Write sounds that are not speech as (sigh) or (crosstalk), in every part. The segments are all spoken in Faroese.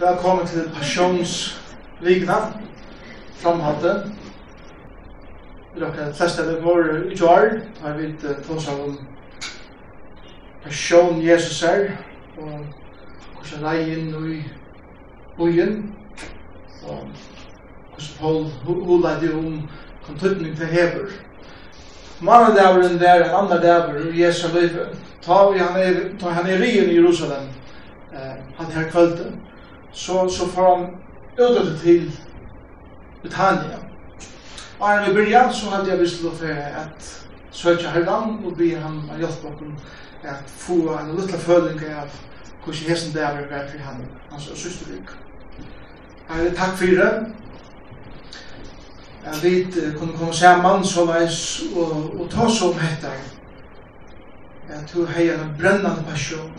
Velkommen til Passionsvigna, framhattet. Vi dere fleste av vår utvar, har vi ikke tås av om Passion Jesus er, og hvordan rei inn i bojen, og hvordan Paul hulade om kontutning til hever. Mannadavren der, en annan daver ur Jesu livet. Ta han er i Jerusalem, han her kvölde, så, så får han utdøttet til Betania. Og når vi begynner, så hadde hade jag visst då för att söka herran og be han att hjälpa oss att få en liten följning av hvordan hesten hessen er vært for han, hans systerlik. Jag vill takk for det. Jeg vet kunde komma samman så veis og, og ta så om dette. Jeg tror hei en brennende passion.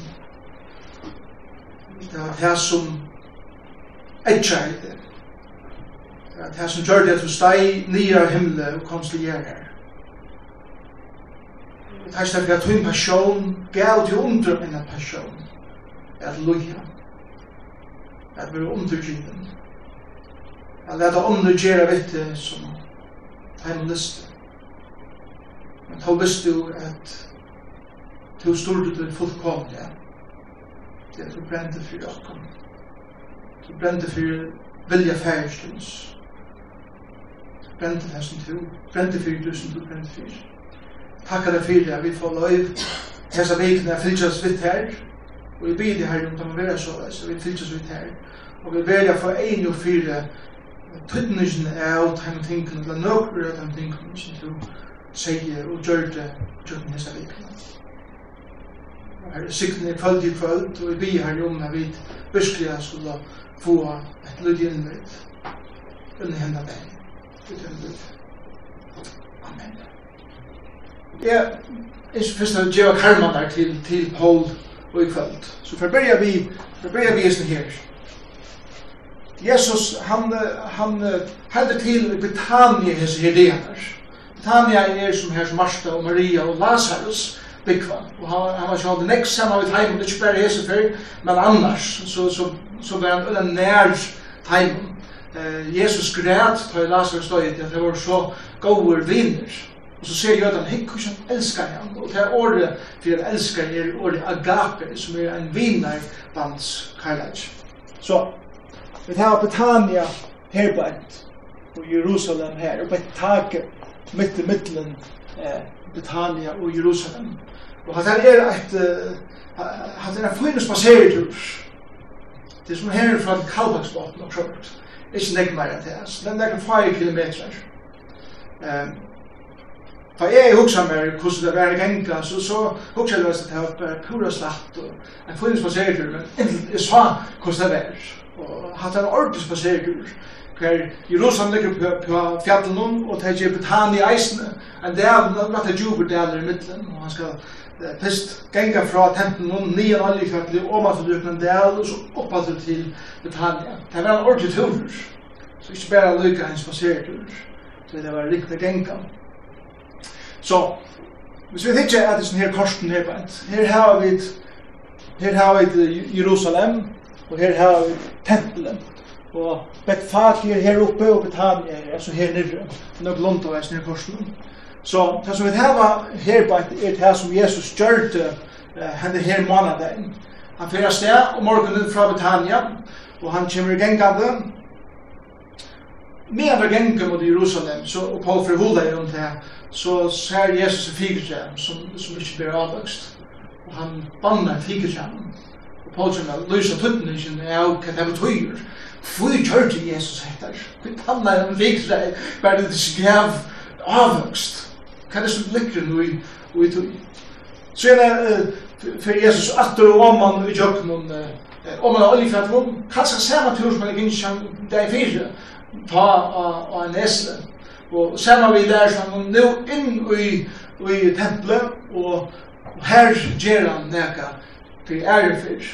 Det var det som etja i det. Det er som gjør det at du steg nye av himmelen og kom til gjer her. Det er slik at din passion gav til under enn en passion. At loja. At vi er undergiven. At leta ånden gjøre vitte som heim liste. Men ta visst du at to stod du fullkomlig. Det er du brente for okkom Du brente for vilja færstens. Du brente for som du. Brente for du som du brente for. Takk deg for at vi får lov, Hesa vikene er fylgjast vidt her. Og vi bidde her om det må være så leis. Vi fylgjast vidt her. Og vi velja for ein og fire tøytningen av dem tingene, eller nøkker av dem tingene som du sier og gjør det gjør hesa vikene. Her er sikten i kvöld i kvöld, og vi bidde her om at vi virkelig skulle få ett med. under henne vän. Amen. Ja, jeg synes først at Jeva Karmanar til, til Paul og i kvöld. Så forberger vi, forberger vi just her. Jesus, han, han helder til i Britannia hese herdenar. Britannia er som her Marsta og Maria og Lazarus, Bikva. Og han, han var sjående nekst saman við heimen, ikke bare hese før, men annars, så, så så var han øyla nær teimen. Eh, Jesus græt på Lazarus døy til at det var så gauur viner. Og så ser jødan, hei, hva han elskar han? Og det er året for han elskar er året agape, som er en viner blant kajlaj. Så, vi tar Betania her på et, og Jerusalem her, og på et taket, mitt i middelen, eh, Betania og Jerusalem. Og hatt er et, hatt er en fyrne spasertur, Det som her fra Kalvaksbåten og Kroppert. Ikke nek mer enn det, men det er fire kilometer. Um, Da jeg hugsa meg hvordan det var genga, så, så hugsa jeg det at det var pura slatt, og en får inn spasertur, men jeg sa hvordan det var, og hatt en ordentlig spasertur, hver Jerusalem ligger på, på fjallet og det er Betani i eisene, en del, det er djuper deler i middelen, og han skal fyrst genga fra tempelen, nian oljefjallet, og man til Ruknan Del, og så oppater til Italia. Det var en ordentlig tur, så ikke bare lykka hans passertur, så det var riktig genga. Så, hvis vi hittar at det er sånn her korsen her på et, her har vi her har vi Jerusalem, og her har vi tempelen, og Betfag her oppe, og Betania her, altså her nirre, nok lont av hans nirre korsen. Så det som vi har her på er det som Jesus gjør uh, henne her måneden. Han fyrer sted om morgenen fra Betania, og han kommer i gengande. Med andre gengge mot Jerusalem, så, og Paul fyrir hodet rundt her, så ser Jesus en fikertjem som, som ikke blir avvøkst. Og han banner fikertjem. Og Paul kommer til å lyse tøttningen av hva det betyr. Hvor gjør det Jesus etter. Vi taler en fikertjem? bare det skrev avvøkst? Hva er det som ligger nu i, i tog? Så er det for Jesus atter og man i jøkken om man har oljefett rom, kanskje samme tur som man ikke kan det er fire ta av en esle Og samme vi der som man nå inn i, i tempelet, og, og her gjør han neka til ære fyr,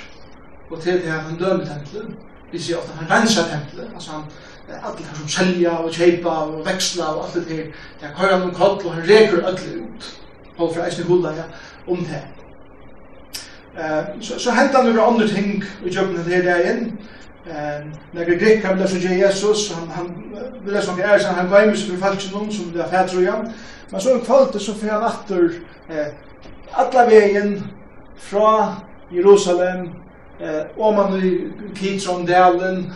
og til det han dømer tempelet. Vi sier ofte han renser tempelet, altså han alla her som selja og kjeipa og veksla og alt det her, det er køyra noen koll og han reker alle ut, og fra eisne hula ja, om det. Uh, så, så hentet han noen andre ting i jobben det her der igjen, Eh, när det grek kan det så Jesus han han vill som är så han går ju för falsk någon som det här tror jag. Men så en kvalt så för han åter eh alla vägen från Jerusalem eh om man i Kitzondalen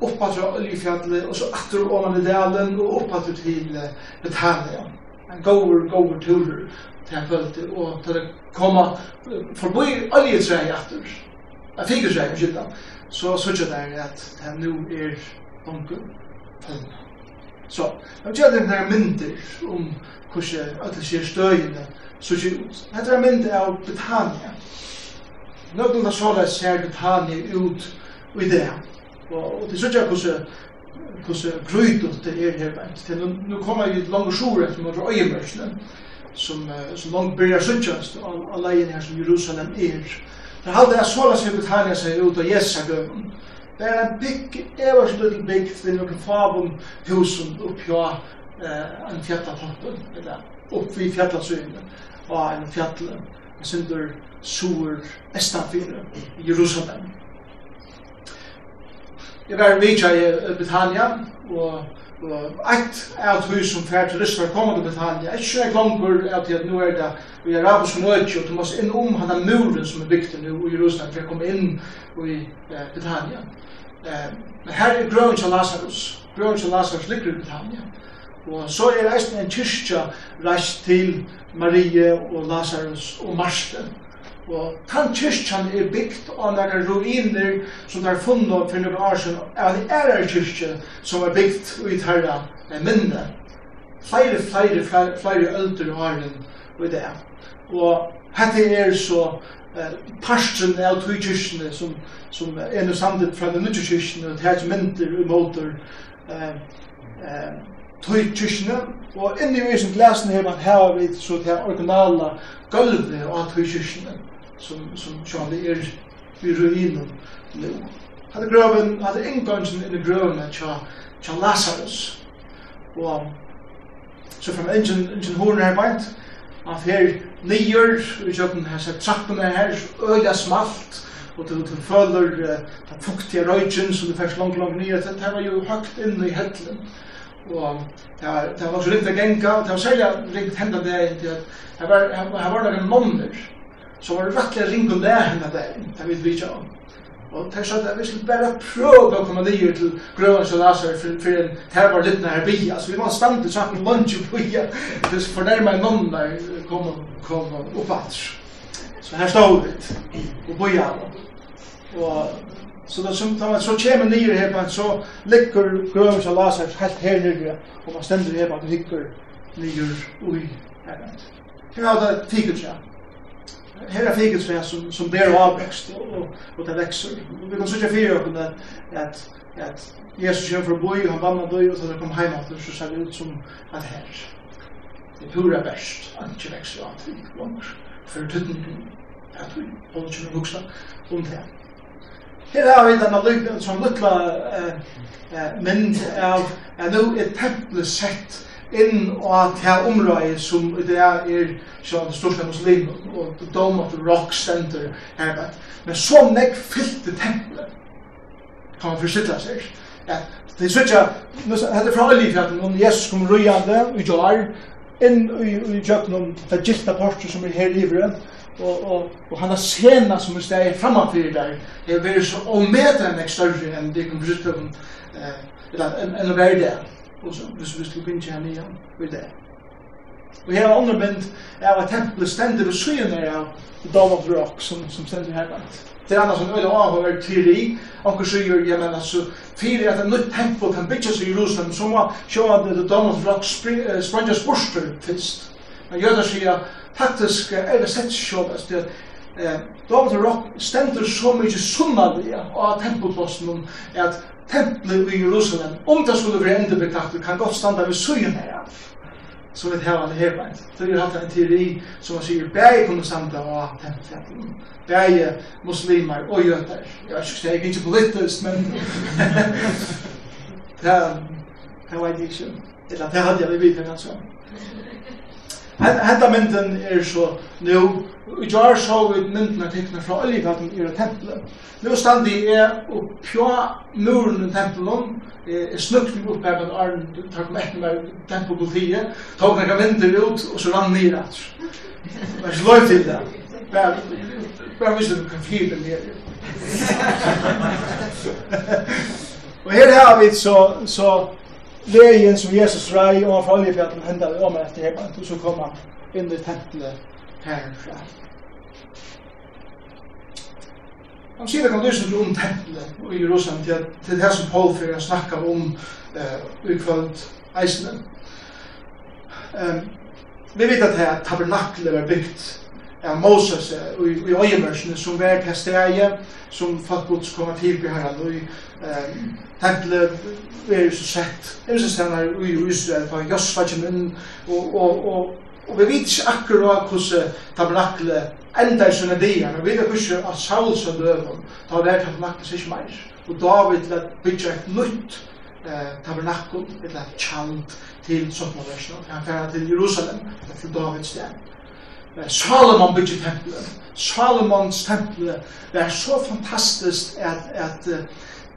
oppa til Oljefjallet, og så atter ovan i dalen, og oppa til Betania. En gover, gover turer til jeg følte, og til det koma forbi oljetreet atter, jeg fikk jo seg, så sørger jeg at det nu er onkel følgende. Så, jeg gjør det her mynder om hvordan det sier støyene, så gjør ut. Det er mynder av Britannia. Nøgnen da så det ser Betania ut i det. Og, og til sånn hvordan hvordan grøytult det er her bænt. nu nå kommer vi langt sjore etter mot øyemørsene, som, som langt byrjar sønnsjøst av, av leien her som Jerusalem er. Det halde er så langt vi betegner seg ut av Jesagøven. Det er en bygg, everst liten bygg, det er noen favum husen oppjå eh, en fjallatoppen, eller opp vid fjallasøyene, og en fjallet, en synder sur estanfyrer i Jerusalem. Jeg var vidtja i Britannia, og, og eit av tog som fær til har kommet til Britannia, ikke så langer av til at nå er det vi arabisk nødje, og du måst inn om han muren som er bygd nu i Jerusalem for å komme inn i Britannia. Eh, men her er grøn til Lazarus, grøn til Lazarus ligger i Britannia, og så er eisen en kyrkja reist til Marie og Lazarus og Marsten, Og tan kyrkjan er bygd av nekar ruiner som er funnet for noen år siden av en ærer kyrkje som er bygd ut herra med minne. Flere, flere, flere, flere ølder har den i det. Og hette er så eh, parsten av tog kyrkjene som, som er noe samtidig fra den nye kyrkjene og tæt mynter og måter eh, eh, tog kyrkjene. Og inni vi som glasene her man har vi så til originala gulvet av tog kyrkjene som, som sjående er vi ruinen nå. Hadde grøven, hadde in the i grøvene cha cha Lazarus. Og så fram engine engine horn her beint, at her nyer, vi kjøkken her sett trappen her, så smalt, og du, du føler ta den fuktige røyken som du fikk langt, langt nye, det, var jo høgt inn i hettelen. Og det var, det var så ringt å det var særlig ringt hendet det, det var, det var, det var, det var, det var, det var, det var, det det var, det var, som var rettelig ring og lær henne der, det vil vi ikke om. Og det er sånn at vi skulle bare prøve å komme nye til Grøvans og laser for for en tervar liten her bia, så vi var stand til saken lunch og bia, for nærmere noen der kom og oppvatt. Så her stod vi, og bia Og Så da som tar så kommer nye her på så ligger grøvs og laser helt her nere og man stender her på ligger nye ui her. Hva er det tikkert ja? här är fikelträd som, som ber avvekst og, og, og det vekser. Vi kan söka fyrir upp at, at, at Jesus kommer fra boi, han vann boi och så kom hem efter så ser det ut som at her Det är pura best han ikke vekser av til ikke langer for tuttningen, at vi holder ikke med vuxna om det. Her har vi denne lykken som lykla uh, uh, mynd av at nå er tempelet sett inn og til området som det er sånn største muslim og the dome of the rock center her vet. Men så nekk fyllte tempelet kan man forsitte seg. Ja, det er sånn at det er fra olivfjaten om Jesus kom rujande i jar inn i kjøkkenen det gilda portet som er her livre og, og, og han har sena som er steg framanfyrir der er vært så omedre enn større enn det kom forsitte enn enn enn enn og så hvis vi skulle pinja kjenne igjen ved det. Og her er underbent av at tempelet stender ved syen av Dome of Rock som, som stender her blant. Det er annars en øyne avhøver teori, anker sier, ja, men altså, fyrir at en nytt tempel kan bygges i Jerusalem, så må sjå at The Dome of Rock spranges borster fyrst. Men jøder sier, faktisk er det sett sjå, det Eh, Dome of Rock stender så mykje sunnadlige av tempelposten at templet i Jerusalem, om det skulle være endebetaktet, kan godt standa ved søyen her, som et hevande herbeint. Det er hatt (laughs) en teori som man sier, bæg kunne standa av templet, bæg muslimer og jøter. Jeg vet ikke, jeg er ikke politisk, men det, det var ikke. Eller det hadde jeg vidt, kanskje. Henta mynden er så nu, i jar så vi mynden er tekna fra oljegaten i tempelen. Nu standi er og pja muren i tempelen, er snukning opp her med arn, takk med etter med tempel på tida, tog nekka mynder ut, og så rann nir at. Det er så løy til det. Bare visst du kan fyra nir. Og her har vi så, så vägen som Jesus rei og han och från oljefjällen händer om etter hjemme, og så kom han inn i templet herfra. Han sier det kan lysen om tempelet i Jerusalem til, til det som Paul fyrir snakkar om eh, i kvöld eisene. Um, vi vet at det tabernaklet var byggt av Moses i i øyemersene som var til stedet, som folk gods kommer til på her, og i tempelet er så sett er så sett her i Israel på Josfa kjem og og, og, og vi vet ikke akkurat hvordan tabernaklet enda i sånne dier og vi vet ikke at Saul som døven da var tabernaklet ikke mer. Og David vil bygge et nytt eh, tabernaklet et eller annet kjent til sånn han færa til Jerusalem til Davids stjerne Salomon byggde tempelet. Salomons tempelet var så fantastisk at, at uh,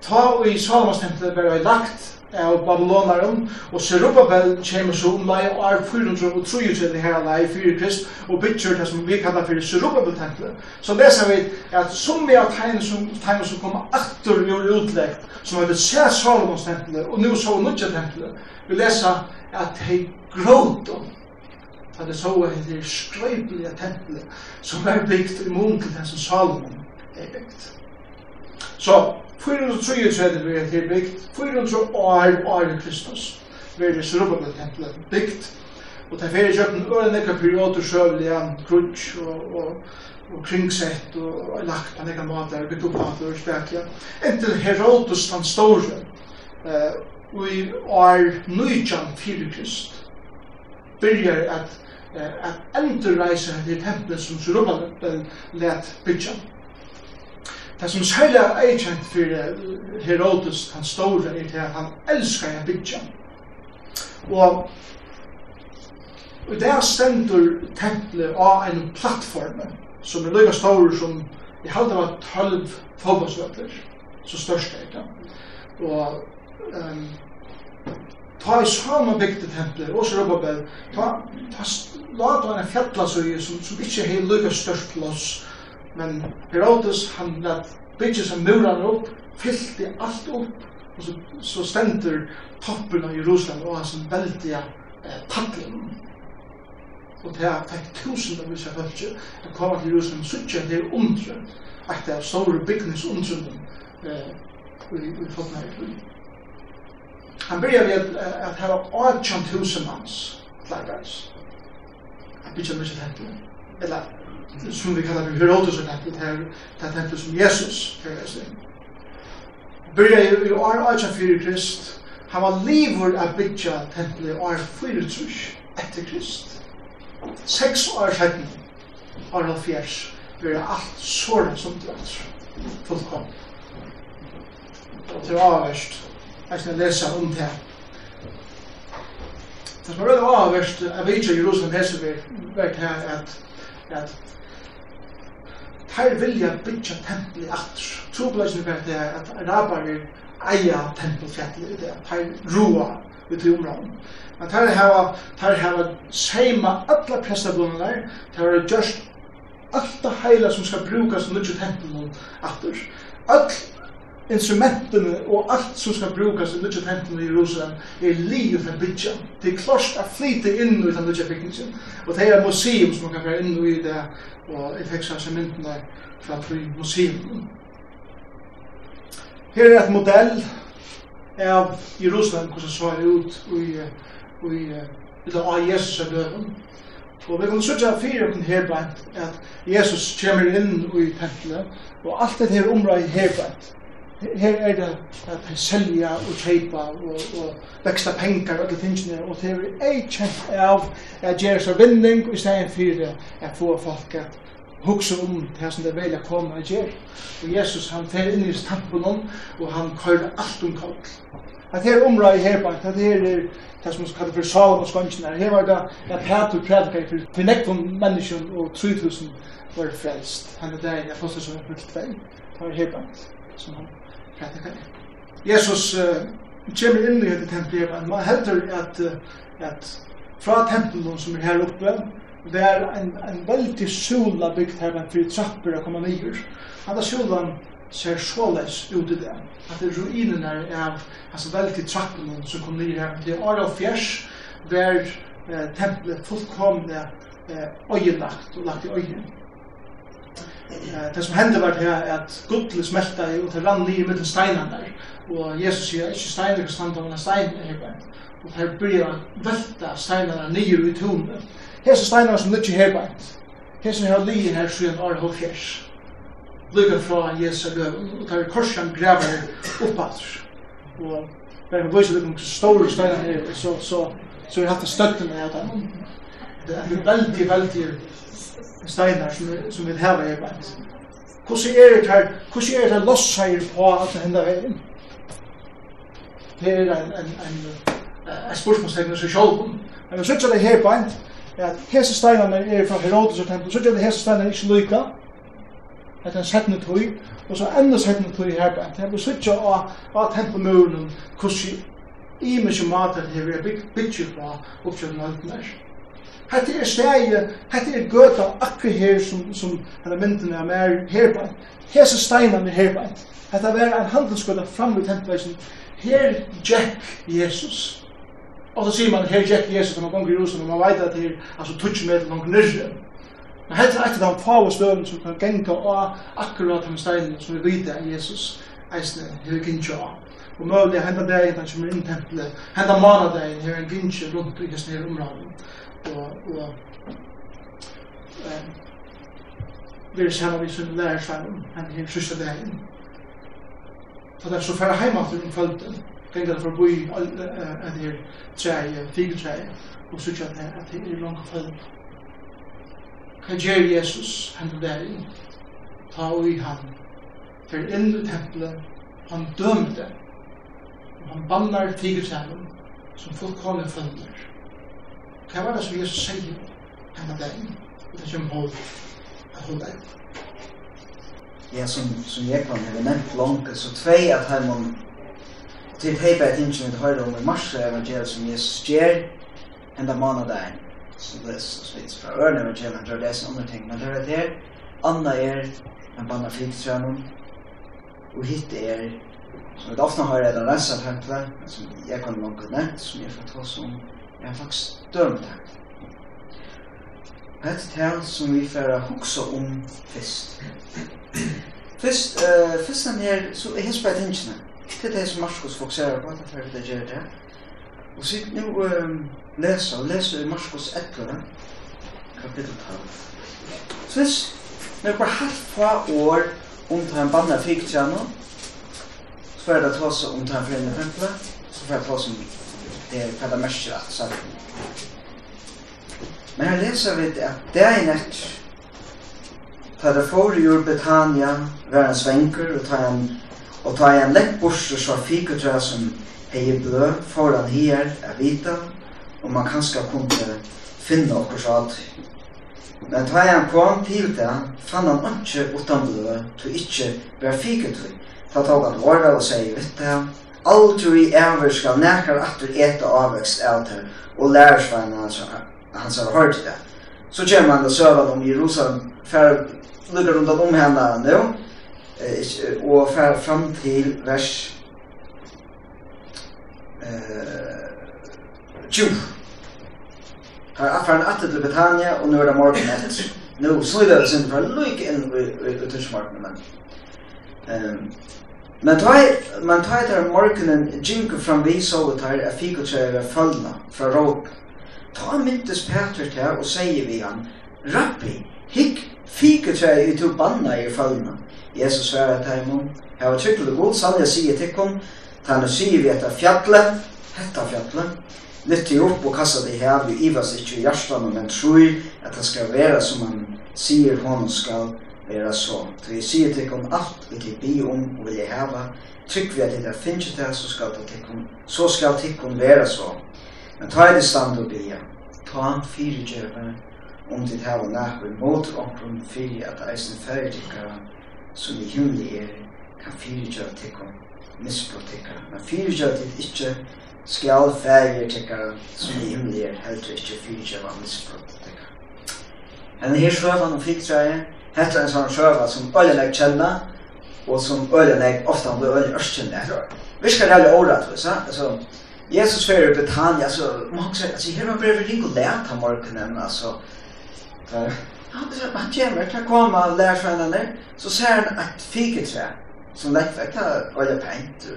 ta i Salomons tempelet var jeg lagt av Babylonaren, og Serubabel kommer så om lai år 433 her lai 4 krist, og bygger det som vi kallar for Zerubbabel-tempelet. Så leser vi at som vi har tegnet som, tegnet som kommer atter i vår utleggt, som har blitt se Salomons tempelet, og nu så nudja tempelet, vi leser at hei grådom, da det så at det er skrøypelige tempelet som er bygd i munnen til den som Salomon er bygd. Så 433 vi er her bygd, 400 år år i Kristus vi er Zerubbabel tempelet bygd, og det er fyrir kjøkken ørenekka perioder sjøvelige krutsk og, og og kringsett og, og lagt på nekka måter, bygd opp at det spekla, inntil Herodes den store, uh, og i år 19 fyrir Krist, byrjar at at endurreisa det tempel som Zerubbabel let bytja. Det som særlig er eikjent for Herodes, han store, er til at han elskar jeg bytja. Og Og der stendur templet av en plattform som er løyga stor som i halda var 12 fotbollsvøtler, så størst er det. Og um, ta i samme bygde templer, og så Robabel, ta, ta la ta en fjallasøye som, som ikke er lykka størst plås, men Herodes, han lett bygge seg muran opp, fyllt i alt opp, og så, så stender toppen av Jerusalem og hans veldiga eh, tattling. Og det er fikk tusen av visse følge, jeg kom til Jerusalem, så ikke det er undre, at det er store bygningsundrunden eh, i, i folkene i Han börjar med att ha 18 000 mans flaggars. Han byggde mycket tempel. Eller som vi kallar det, Herodes och tempel. Det här tempel som Jesus fyrir sig. Börjar i år 18 före Krist. Han var livor att bygga tempel i år 4 trus efter Krist. Sex år sedan, år 4, började allt sådant som det var fullkomligt. Det var värst eisne lesa om det. Det som er veldig avverst, jeg vet ikke Jerusalem hese vi vet her, at, at her vilja bytja tempel i atter. Trobladsen er det at araber eia tempelfjallet i det, her roa ut i områden. Men her hava, her hava seima alla prestabunar, her har just alt det heila som skal brukas i nudje tempelen atter. Alt instrumentene og alt som skal brukas i Nudja Templen i Jerusalem er livet for bytja. Det er klart å flyte inn i den Nudja bygningen. Og det er museum som man kan være inn i det, og jeg fikk seg myndene fra fri museum. Her er et modell av Jerusalem, hvordan så er ut i, i, i, av Jesus er døren. Og vi kan sørge fire på her brent at Jesus kommer inn i tempelet, og alt det her området her brent her er det at selja og kjeipa og, og veksta pengar og alle tingene, og det er ei kjent av at gjøre seg vinning i stedet for at få folk at hugsa om det som det velja koma og gjør. Og Jesus han fer inn i tampen og han køyre alt om kall. At her omra i herbant, at her er det som kallar for Salom og skånskina, her var det at Petur prædikar for, for nekvun menneskjum og 3000 var frelst. Han er der i apostelsen 42, det var herbant som han (laughs) Jesus uh, kommer inn i dette tempelet, men man heldur at, at fra tempelen som er her oppe, det er en, en veldig sola bygd her, men fyrir trapper å komme nyer. Anna solan ser såles ut i det. At det er ruinen er av altså veldig trappen som kom nyer her. Det er Ara og Fjers, der eh, tempelet fullkomne eh, øyelagt og lagt i øyelagt. Eh, det som hände var det att gudlet smälta i och det rann ner mellan steinarna och Jesus säger inte steiner kan standa mellan steiner här bara och här börjar välta steinarna ner i tonen Hesa steinar som ligger her bænt. Hesa har ligger her sjøen år og fjers. Lykka fra Jesu løv, og tar korsan graver oppater. Og bare med vise lykka store steinar her, så, så, så vi hatt støttene av dem. Det er veldig, veldig steinar som, som vil hava er beint. Hvordan er det her, hvordan er det her losseier på at det hender veien? Det er en, en, en, en spørsmålstegn som sjálf. Men vi synes det her beint, at hese steinarne er fra Herodes og tempel, så sitter det hese steinarne ikke lykka, at han en settende tøy, og så enda settende tøy her beint. Jeg vil sitte av, av tempelmuren, hvordan i mye at det er bygget på oppkjøkken av alt nær. Hette er stegi, hette er gøta akkur her som, som henne myndene er mer herbeint. Hese steinan er herbeint. Hette er en handelsgøta fram i hentveisen. Her Jack Jesus. Og så sier man her Jack Jesus når man gonger i Jerusalem, man veit at det er altså tutsi med gonger nyrre. Men hette er etter den fave støvn som kan genga og akkurat den steinen som vi vite er Jesus eisne hir gynja av. Og møvlig hendan dagen han kommer inn i tempelet, hendan manadagen her en gynja rundt i hans nere områden og, og um, verið saman við sin lærersvænum, hann hinn sista daginn. Og það så færa heimantur um kvölden, gengar það forbi en hér træi, fíkutræi, og sutja at det er i langa kvöld. Hva gjer Jesus der inn. Ta og i hann, fyrir inn i tempelet han dømte og han bannar fíkutræi, som fullkomne følger. Hva var det som Jesus sier henne inn? Det er ikke mål at hun dagen. Ja, som, som jeg kan ha nevnt langt, så tvei at han om til heipa et innsyn vi høyre om i mars evangeliet som Jesus gjør enda måned der. Så det er så vidt fra ørne evangeliet, det er det andre ting, men det er det. Anna er en banna fyrtrænen, og hitt er som vi ofte har redan det tempelet, templet, som jeg kan nok nevnt, som jeg får ta som er faktisk slags dømtak. Hette er som vi får huksa om fyrst. Fyrst, uh, fyrst den her, så er hans bare tingene. Det er det som Marskos fokuserer på, det er får det gjør det. Og så nu um, leser, og leser i Marskos 11, kapittel 12. Så fyrst, når jeg bare hatt fra år om til en banna fikk tjano, så får jeg da ta seg om til en fremme fremde, så får jeg ta seg om det er hva det mørker alt sammen. Men her leser vi at det er nett Ta det for i ur Betania, var han svenker, og ta han, og ta han lekk borster så fikutra som hei blø, for han her er vita, og man kanskje kunne finne okkur så alt. Men ta han kom til det, fann han ikke utan blø, to ikke var fikutra. Ta tog han året og sier, vitt det, Aldri ever skal nekar atter eta avvekst av det, og lærersvein hans, hans har hørt det. Så kommer han til søvann om Jerusalem, færre lukker rundt om henne nå, og fer fram til vers eh, 20. Her er affæren atter til Betania, og nå er det morgen etter. Nå slidder det sin for lykke inn i utenriksmarkene, men... Um, Men ta men ta der morgenen jinka fram vi så ut her af fikotrøyre fallna fra råp. Ta myntes Petrus her og sier vi han, Rappi, hikk fikotrøyre ut og banna i fallna. Jesus svarer til hemon, her var tryggelig god, sannlig sier til kom, ta nu sier vi etter fjallet, hetta fjallet, lytte opp og kassa det her, vi ivas ikkje i hjertan, men tror at det skal være som han sier hon skal vera så. Så jeg sier til om alt vi kan bi om og vilja hava, trygg vi at det er finnes det, så skal det tikkum, så skal til om vera så. Men ta i det stand og bia, ta han fire djøvene, om det hava nærk og imot omkron fire, at eisen fyrir tikkara, som i himmelig er, kan fire djøve til om misbrot tikkara. Men fire djøv til ikkje, skal fyrir tikkara, som i himmelig er, heldur ikkje fire djøv misbrot tikkara. Men her søvann og fikk Hetta er ein sånn sjøva som alle øyeleg kjenna, og som alle øyeleg ofta blir øyeleg ørskjennende etter år. Vi skal heller året, vi sa, altså, Jesus fyrir i Betania, så man sier, altså, her var bare vi ringe lært av morgenen, altså, der, han, han kommer, kan komme og lære fra henne, så ser han et fiketre, som lett vekk, det er veldig pent,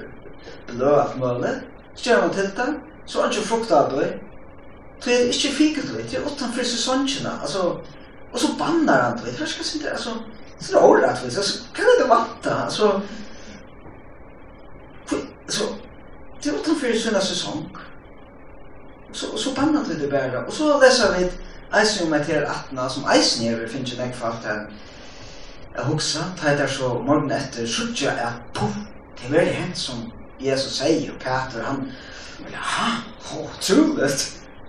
blå alt mulig, så gjør han til det, så er han ikke frukt av det, Det er ikke fiketre, det er utenfor sesongene, altså, Och så bannar han till. Hur ska inte alltså så det är det rätt Så kan det vanta alltså så det var den såna säsong. Så så bannar det bara och så läser vi Eisen om et 18 atna som eisen er vi finnes ikke nekva alt her jeg hugsa, ta etter så morgen etter sutja at puff, det er veldig hent som Jesus sier og Peter han ja, ha, ho, trulet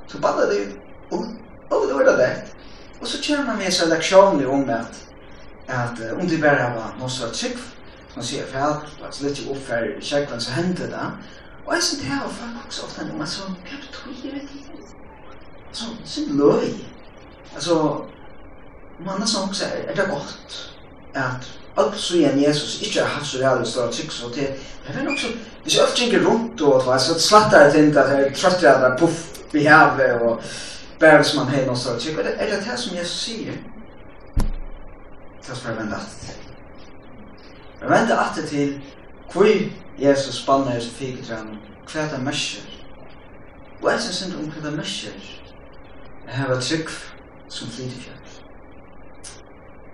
så bada det og og det var det. lett Og så kjenner man med seg leksjoner om at, at uh, om um de bare har noe så trygg, som man sier feil, og at litt opp for kjekkvann så hendte det. Og jeg synes det her var faktisk ofte noe altså, hva betyr det til? Altså, sin løy. Altså, man er sånn, også, er det godt at alt så igjen Jesus ikke har haft så reale større trygg, så det er vel så, hvis jeg ofte ikke rundt og at jeg slatt der til at jeg trøtt jeg puff, vi har det, og bare hvis man har någonstans. Tycker, är, det, er det här som Jesus sier? Det ska jag at til. Jeg vända at til hvor Jesus spanner spannar sig hva er det mørker. Og jeg synes ikke om hva det mørker. Jeg har vært trygg som flyter fjell.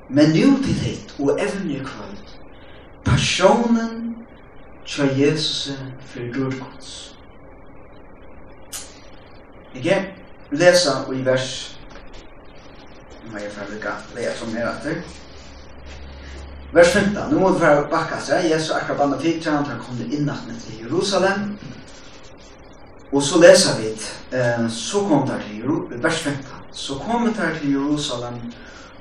Men nu til hitt og evne kvalt, kvöld. Personen tja Jesus for gudgods. Ikke? lesa i vers. Nå er jeg fra lykka leia som er etter Vers 15 nå må du fra bakka seg Jesus akkurat banna fikra Han tar kom innattne til Jerusalem Og så leser vi eh, Så kom der til Jerusalem Vers 15 Så kom der til Jerusalem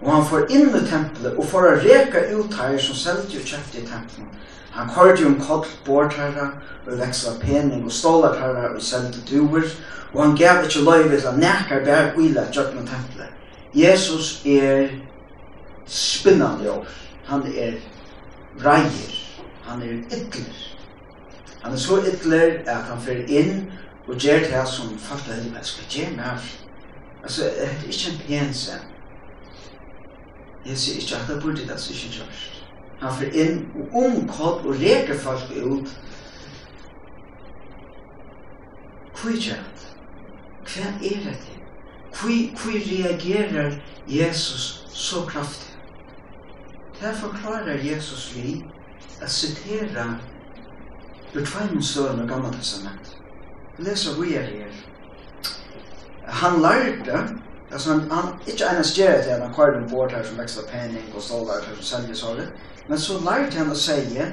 Og han får inn i tempelet Og får å reka ut her som selv jo kjøpte i tempelet Han kørte jo en koll bortarra og veksla pening og stålartarra og selte duer, og han gav ikkje løyve til han nekar bær uila tjøkken tempelet. Jesus er spinnande og han er reier, han er ytler. Han er så ytler at han fyrir inn og gjer det som falt av helvete skal gjer mer. Altså, det er ikke en pense. Jeg sier ikke at det burde det, det er ikke en kjørst. Han fyrir inn og omkott og reker folk ut. Hvor kjent? Hva er det til? Hvor reagerer Jesus så kraftig? Det forklarer Jesus vi å sitere ur tveimen støren og gamle testament. Leser vi er her. Han lærte Alltså han, han inte ens ger det han kvar den bort här som växlar penning och så där som säljer så det. Men så lärde han att säga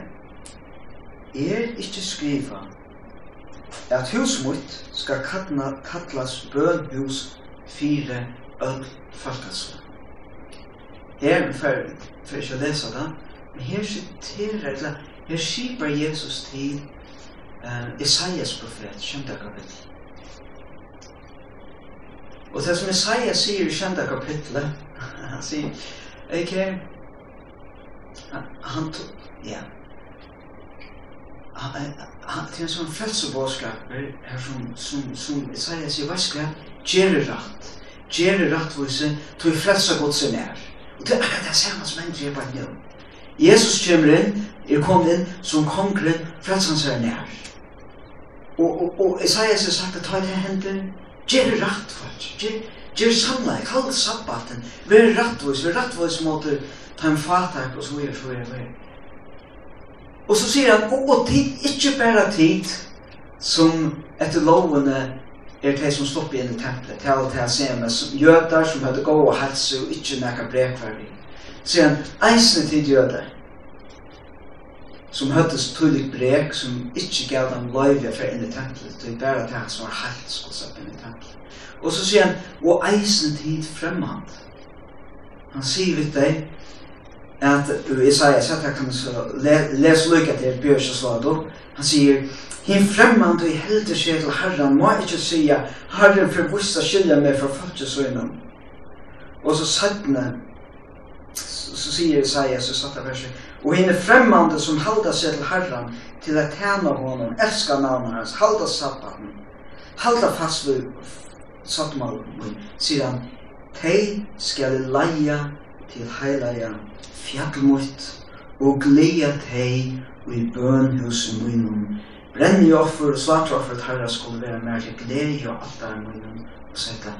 er inte skriva at husmutt skal kalla kallas bønhus fire öll falkasse. Her fer fer ikkje lesa det, men her siterer eller her skipar Jesus til eh, Isaias profet, kjente kapittel. Og det som Isaiah sier i kjente kapitlet, (laughs) han sier, ikke, han tog, ja, han, han, en sånn frelsebåskap her som, som, som Isaiah sier, hva skal jeg gjøre rett? Gjøre rett hvor jeg tog frelse godt sin er. Og det er akkurat det samme som en gjør bare nå. Jesus kommer inn, er kommet inn som kongren, frelsen seg nær. Og, og, og Isaiah sier sagt at ta det hender, Gjør rett, folk. Gjør samleik, kall sabbaten. Vær rettvis, vær rettvis mot ta en fatak og så gjør, så gjør, så Og så sier han, og tid, ikke bare tid, som etter lovene er de som stopper inn i tempelet, til alt det ser med jøder som hadde gå og helse og ikke nekka brekverdi. Sier han, eisne tid jøder, som hadde så tydelig brek som ikke gav dem løyve for inn i tempelet, det var bare det som var helt skulle sette inn i tempelet. Og så sier han, og eisen tid fremmand. Han sier vidt deg, at Isaiah så jeg kan så les lykka til Bjørs og Slado. Han sier, Hinn og i helder seg til Herren, må ikke sige, Herren forbusta skilja meg fra fattigsøgnen. Og så sattne, så sier Isaiah, så satt her verset, Og henne fremmande som halda seg til Herren, til at tjene honom, elska navnet hans, halda sabbaten, halda fast ved sattmålen, sier han, Tei skal leia til heilaja fjallmut, og gleda tei og i bønhusen munnum. Brenni offer og svart offer at herra skulle være mer til glede og alt der munnum, og setta,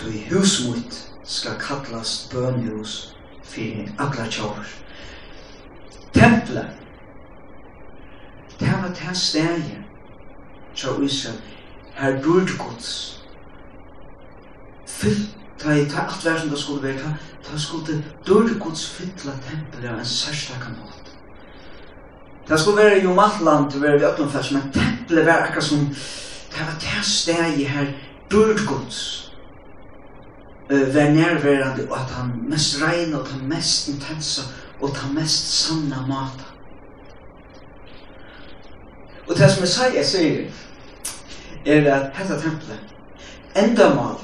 du i husmut skal kallast bønhus fyrir akla tjóver templet. Det var det stedet, så Israel, her burde gods. Fyllt, ta i ta alt versen det skulle være, ta, ta skulle det burde gods fylla tempelet av en særstakka måte. Det skulle være jo matland, det var vi åttenfest, men tempelet var akkurat som, det var det stedet her, burde gods uh, var nærværende og at han mest regn og at han mest intensa og ta mest sanna mata. Og det som Isaiah sier er at hetta tempelet enda mal,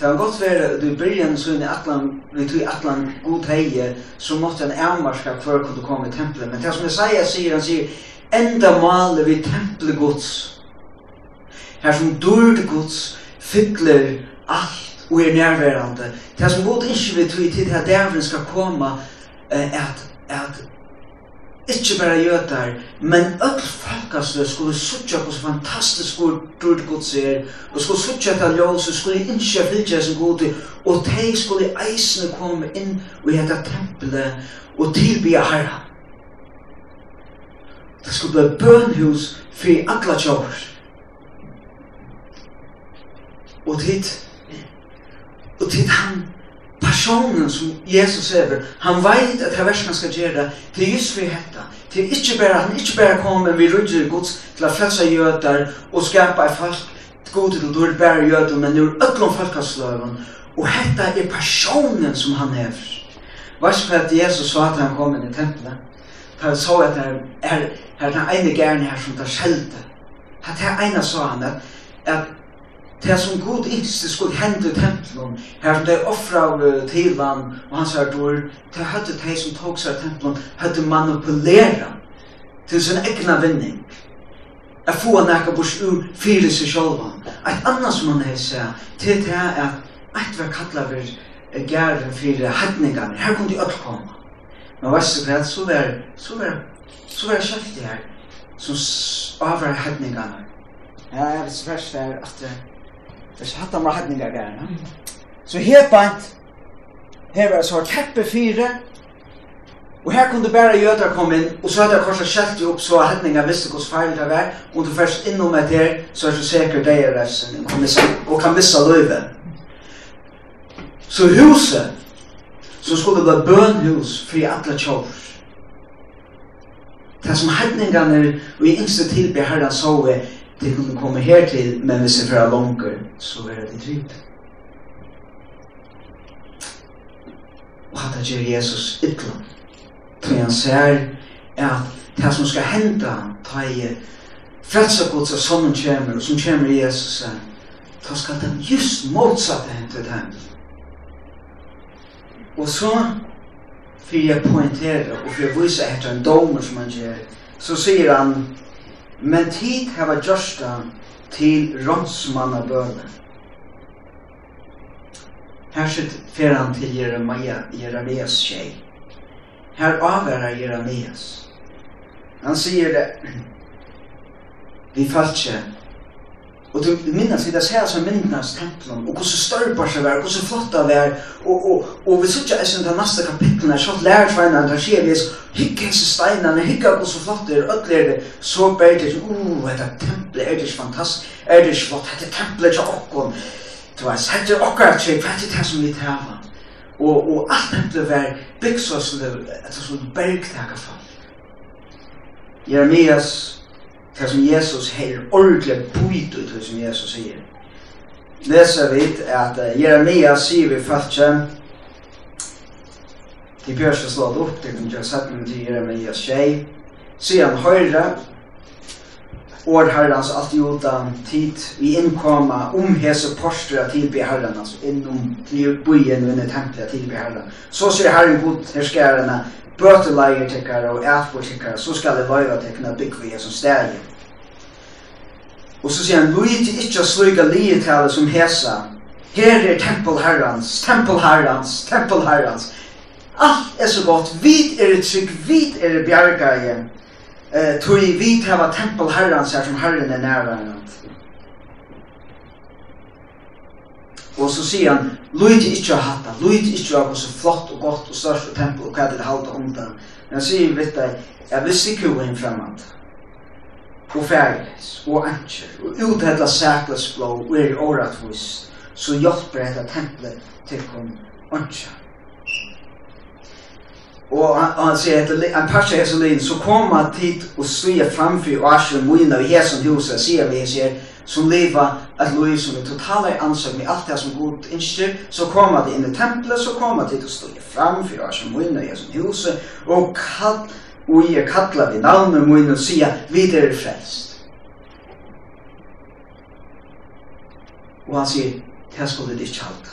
Det har gått vært at i byrjan så inn i atlan, vi tog i atlan god heie, så måtte en avmarska før han kunne komme i tempelet. Men det som Isaiah sier, han sier, enda maler vi tempelet gods. Her som dyrd gods fyller alt og er nærværende. Det som god ikke vil tog i tid her dævren skal komme, at, at ikke bare jøtar, men öll folkasløy skulle suttja på så fantastisk hvor dur det god ser, og skulle suttja etter ljós, og skulle innskja fylgja sin god, og de skulle eisne komme inn og gjeta tempelet og tilbya herra. Det skulle bli bønhus for alla tjór. Og tid, og tid han personen som Jesus er, han veit att det versen han ska gjøre, det. Är just för detta det är inte bara han inte bara kommer vi rydder gods till att frälsa gödar och skapa ett folk god till å är bara gödar men er öllom folkaslöven och detta är personen som han är Vars för att Jesus sa at han kom in i templet han sa att han er, er den ene gärna her som tar skjelte. att här ena sa han att det som god ikke skulle hende i tempelen, her som de offra til han og han her dår, det hadde de som tog seg i tempelen, hadde manipulera til sin egna vinning. Jeg får nekka bors ur fyrir seg sjálfan. Et annars som han heisa, til det er at eit var kallar vir gæren fyrir hætningarnir, her kunne de öll koma. Men veist du hva, så var, så var, så var kjefti her, som avvar hætningarnir. Ja, jeg er svært her, at det Det hatt han var ratninga gærna. Så helt bant her var så teppe fire, Og her kunne bare jøder komme inn, og så hadde jeg korset skjelt jo opp så hetninga visste hos feil det var, og du først innom et her, så er du sikker deg i resten, og kan missa løyve. Så huset, så skulle det bli bønhus fri alle tjovs. Det som hedningene og i yngste tilbe herren så er, de kunne komme her til, men hvis ser för langer, så er det trygt. Og hatt det gjør Jesus ytla. Tog han ser at det som skal henda ta i fredsa gods av sånn kommer og som kommer i Jesus ta skal den just motsatte hente dem. Og så for jeg poengtera og for jeg viser etter en domer som han gjør så sier han men tid hava gjørsta til ronsmanna bøne. Her sitt fer han til Jeremia, Jeremias tjei. Her avverra Jeremias. Han sier det, (clears throat) vi falskje, Og du minnes vi det ser som minnes templen, og hvordan størper seg var, hvordan flotta det er, og, og, og vi sitter ikke i den neste kapitlen her, sånn lærer for en annen, sier vi, hygge hese steinene, hygge hvordan flott det er, ødler er det, så ber det, uh, dette tempelet er det ikke fantastisk, er det ikke flott, dette tempelet er ikke okken, du vet, sette okker til, hva er det som vi tar Og, og alt tempelet var bygd så som det, etter sånn bergtaker fall. Jeremias det som Jesus her ordentlig bryt ut det som Jesus sier. Leser vi at uh, Jeremia sier vi fattkjen til Bjørs og slått opp til sette Jøssetmen til Jeremias tjej sier han høyre år herrens alt jordan tid vi innkoma om hese porstra tilbe herren altså innom til byen og under templet tilbe herren så sier herren god herskarene bøteleier tekkar og ætbor tekkar, så skal det løyva tekkar bygg vi som steg. Og så sier han, Luiti ikkje sluga lietale som hesa, her er tempelherrans, tempelherrans, tempelherrans. Alt er så godt, vid er trygg, vid er bjergaie, uh, tog vid hava tempelherrans her som herren er nærværende. Og så sier han, Luigi ikke har hatt det, Luigi ikke har så flott og godt og størst og tempo og hva det er halte om det. Men han sier, vet du, jeg visste ikke hvor en fremmed. Og ferdighet, og anker, og uthedla sæklesblå, og er i åretvis, så hjelper dette tempelet til kom anker. Og han, han sier at en parsha hesa lin, så kom han tid og slia framfyr og asjer moina i hesen huset, sier vi, sier, som leva ett liv som er totala i ansök med alt det som god instyr så kommer det inn i tempelet, så kommer det att stå fram för jag som vinner jag som huset og kall og jeg kallar vid namn och og sier, vi er frelst. Og han sier, det skulle det ikke halta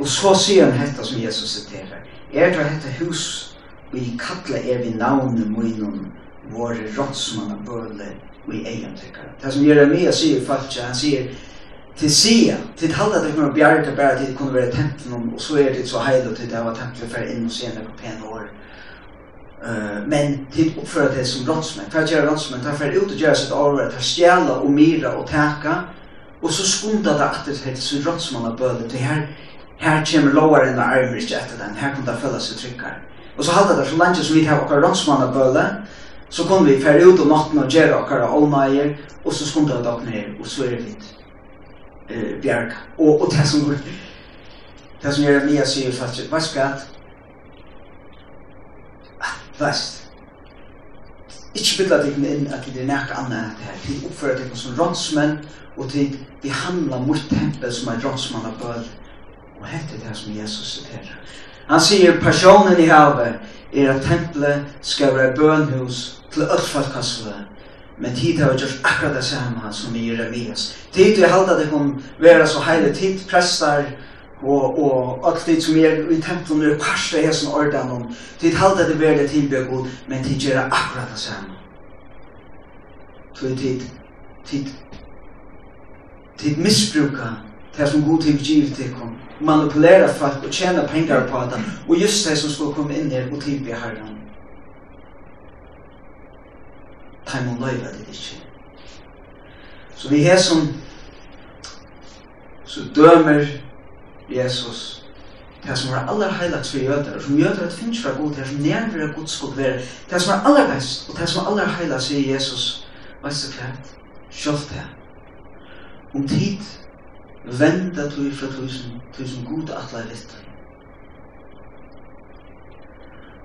Og så sier han dette som Jesus siterer, er det detta hus og jag kallar er vid namn och mun och vår rådsmanna böler och i egen tycker. Det som Jeremia säger faktiskt, han sier til se, til halda det kommer bjärka bara det kunde vara templen och så är det så heil og til det var templet för in och det på pen år. Eh men till uppföra det som brottsmän. För att göra brottsmän tar for ut og gjøre sitt arbeid, tar stjäla och mira och teka, och så skunda det at det heter så brottsmanna böder till här här kommer lower än ikke etter den här kommer det føle seg tryggere. Och så halda det så länge som vi tar och rotsmanna böder så kunne vi fære ut om natten og gjøre akkara allnaier, og så skundet vi dere ned, og så er det litt eh, bjerg. Og, og det som, det som gjør at Mia sier faktisk, hva skal jeg? Vest. Ikke bidla deg inn at det er nært annet enn det her. oppfører deg som rådsmenn, og til vi behandla mot tempel som er rånsmann av bøl. Og hette det som Jesus sitter. Han sier, personen i havet, er at tempelet skal være bønhus til ødelfalkassene. Men tid har gjort akkurat det samme som i Jeremias. Tid vi halda det kan være så heile tid, prestar og, og alt det som er i tempelen er parst av hesen ordanen. Tid halda det være det tid, god, men tid gjør akkurat det samme. Tid, tid, tid, tid misbruka det som god tid givet til kom manipulera folk och tjäna pengar på det. Och just det som skulle komma in här och tillbe Ta Timon löjva det inte. Så vi är som så dömer Jesus det som er aller heilagt for jøder, som jøder at finnes fra god, det som nærmere god skulle være, det som er aller best, og det som er aller heilagt, sier Jesus, veist du hva? Sjølt det. Om tid venda tui fra tui som, tui som god atla vitt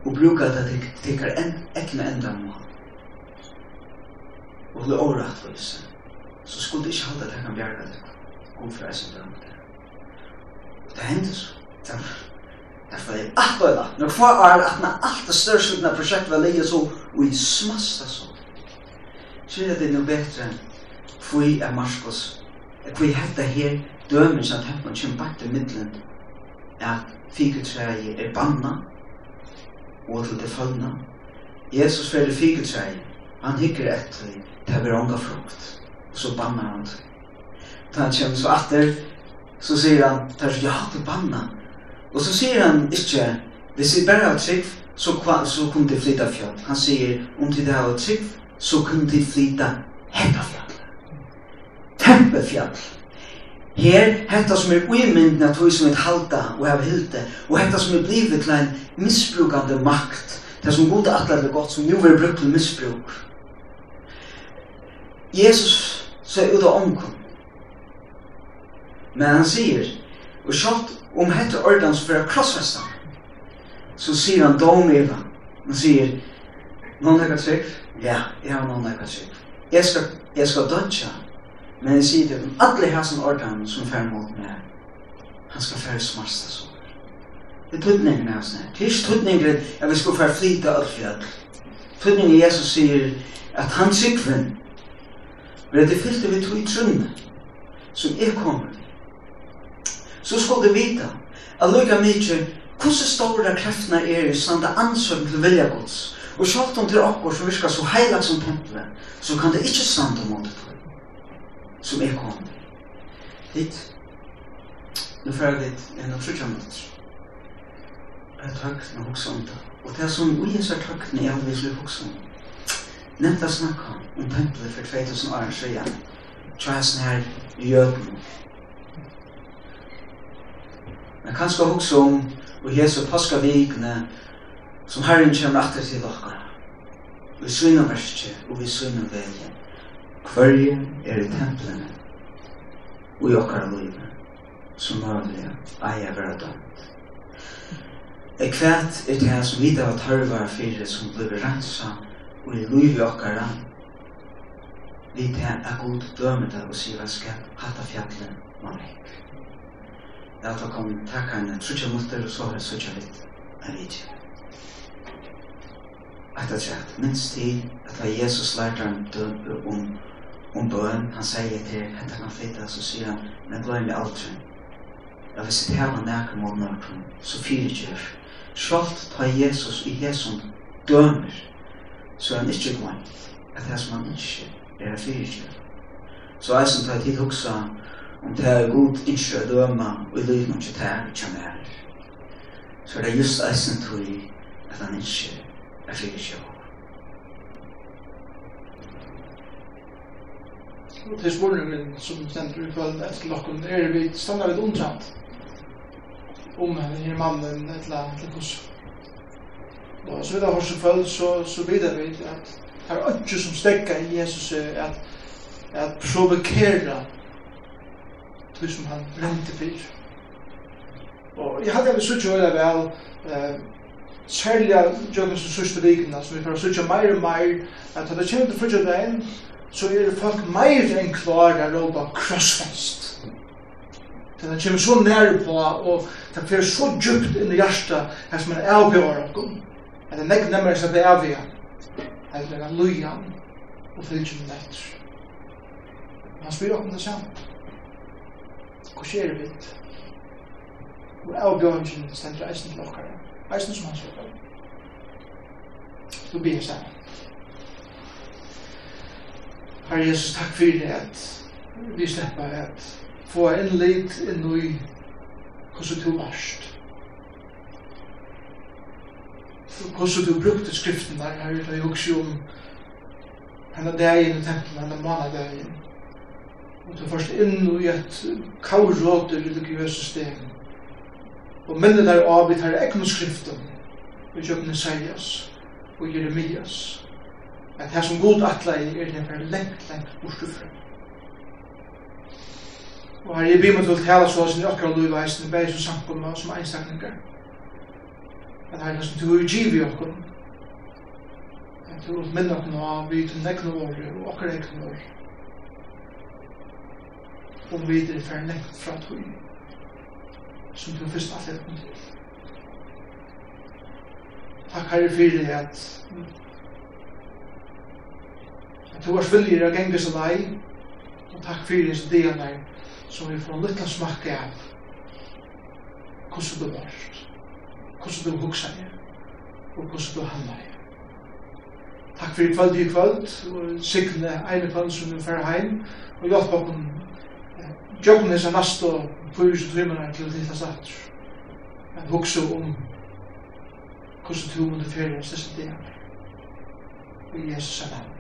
og bruka det til tikkar en, ekne enda må og til åra atvis så skulle det ikke halda det kan bjerga det god fra eisen bram og det hendur så det var jeg atla når kvar er når alt det største prosjekt var leie så og i smasta så så er det noe no betre Fui er Marskos at vi hetta her dømen som at man kjem bakt i middelen at fikeltræi er banna og til det fallna Jesus fyrir fikeltræi han hikker etter det er onga frukt og så banna han det da han kjem så atter så sier han det er så ja det banna. Og så sier han ikkje hvis vi bare har trygg så, så kunne de flytta fjall han sier om de har trygg så kunne de flytta hetta fjall tempelfjall. Her, hetta som er uimyndin at hui som er halda og hef hilde, og hetta som er blivet til en misbrukande makt, det som gode atler gott som nu er brukt til misbruk. Jesus så ut av omkom. Men han sier, og sjalt om hette ordans for a krossfesta, så sier han dom eva. Han sier, noen ekka trygg? Ja, jeg har noen ekka trygg. Jeg skal, jeg skal dødja Men jeg sier det, om alle her som ordan som fer mot meg, han skal fer smarsta så. Det er tøtningen av sånn her. Det er ikke tøtningen at vi skal fer flyta alt fjall. Tøtningen Jesus sier at han sikven, men det fyllte vi tog i trunne, som er kommet. Så skal du vite, at lukka mykje, hvordan store kreftene er i sånn det ansvar til vilja gods, og sjalt om til okkur som virka så heilag som tempelet, så kan det ikke standa mot det som er kom. Dit, nu får jeg dit en av trutja minutter. Jeg takk med hoksa om det. Og det som vi er så takk med jeg vil hoksa om. Nevnt jeg snakka om tempelet for 2000 år siden. Tja jeg sånn her jøden. Men kanskje hoksa om og Jesu paska vikne som Herren kommer etter til dere. Vi syner verset og vi syner veien. Hverje er i templene og i okkar livet som møylig eier være dømt. Jeg kvæt er det som vi da tarvar fyrir som blir rensa og i liv i okkara vi det er god dømeda og sier skal hatta fjallet man vekk. Jeg tar kom takka en trutja mutter og så har jeg sutja litt en vidje. Etter at minst tid at Jesus lærte han om om bøn, han sier til henne han flytta, så sier han, men glem jeg aldri. Ja, hvis jeg taler nærke mot nøkken, så fyrtjør. Sjalt ta Jesus i hesson dømer, så er han ikke glem at det som han ikke er fyrtjør. Så jeg som tar tid også om det er god ikke å døme, og i livet om ikke det er ikke mer. Så det er just jeg som tar at han ikke er fyrtjør. det spurningen som stendur i kvöld etter lokken er vi stannar litt omtrent om henne, her mannen etla etla kus og så vidt jeg har så, følt, så så vet jeg vi at det er ikke som stekka i Jesus at at provokera det som han brente fyr og jeg hadde vi sutt jo vel eh, særlig av jøkken og sørste vikene som vi får sutt jo meir og meir at det kommer til fyrir dagen så er det folk meir enn klar å råpa krossfest. Det er kommer så nær på, og det er så djupt inn i hjertet, her som er avgjør av okkur. Det er nekk nemmere som det er avgjør, Det er lujan, og fylgjum netter. Han spyr om det samme. Hva skjer det vidt? Og avgjøringen stender eisen til okkar, eisen som han sier. Så blir jeg sammen. Herre Jesus, takk for det at vi slipper at få en lit inn i hvordan du varst. Hvordan du brukte skriften der, Herre, da jeg også om henne dagen i tempelen, henne manadagen. Og du først inn i et kauråter religiøse steg. Og minne der av i her egnu skriften, og kjøkken Isaias og Jeremias. Men det som god atla i er det for lengt, lengt bortstufra. Og her er bimet til tala så sin okkar og luiveisen, bæg som samkomma som einstakningar. At her er som du er giv i okkar, men du er minna okkar nå, vi til nekna våre og okkar ekna våre. Og vi er fer lengt fra tog, som du fyrst alltid kom til. Takk herre fyrir at at du vars viljer å genge som deg, og takk fyrir hans dene som vi får en liten smakke av hvordan du varst, hvordan du huksa er, og hvordan du handla er. Takk fyrir kvöld i kvöld, og signe egne kvöld som vi fer heim, og hjelp okken Jobben er nast og fyrir som trimmer til ditt satt. Men huksa om hvordan du måtte fyrir hans disse dene. Og Jesus er navn.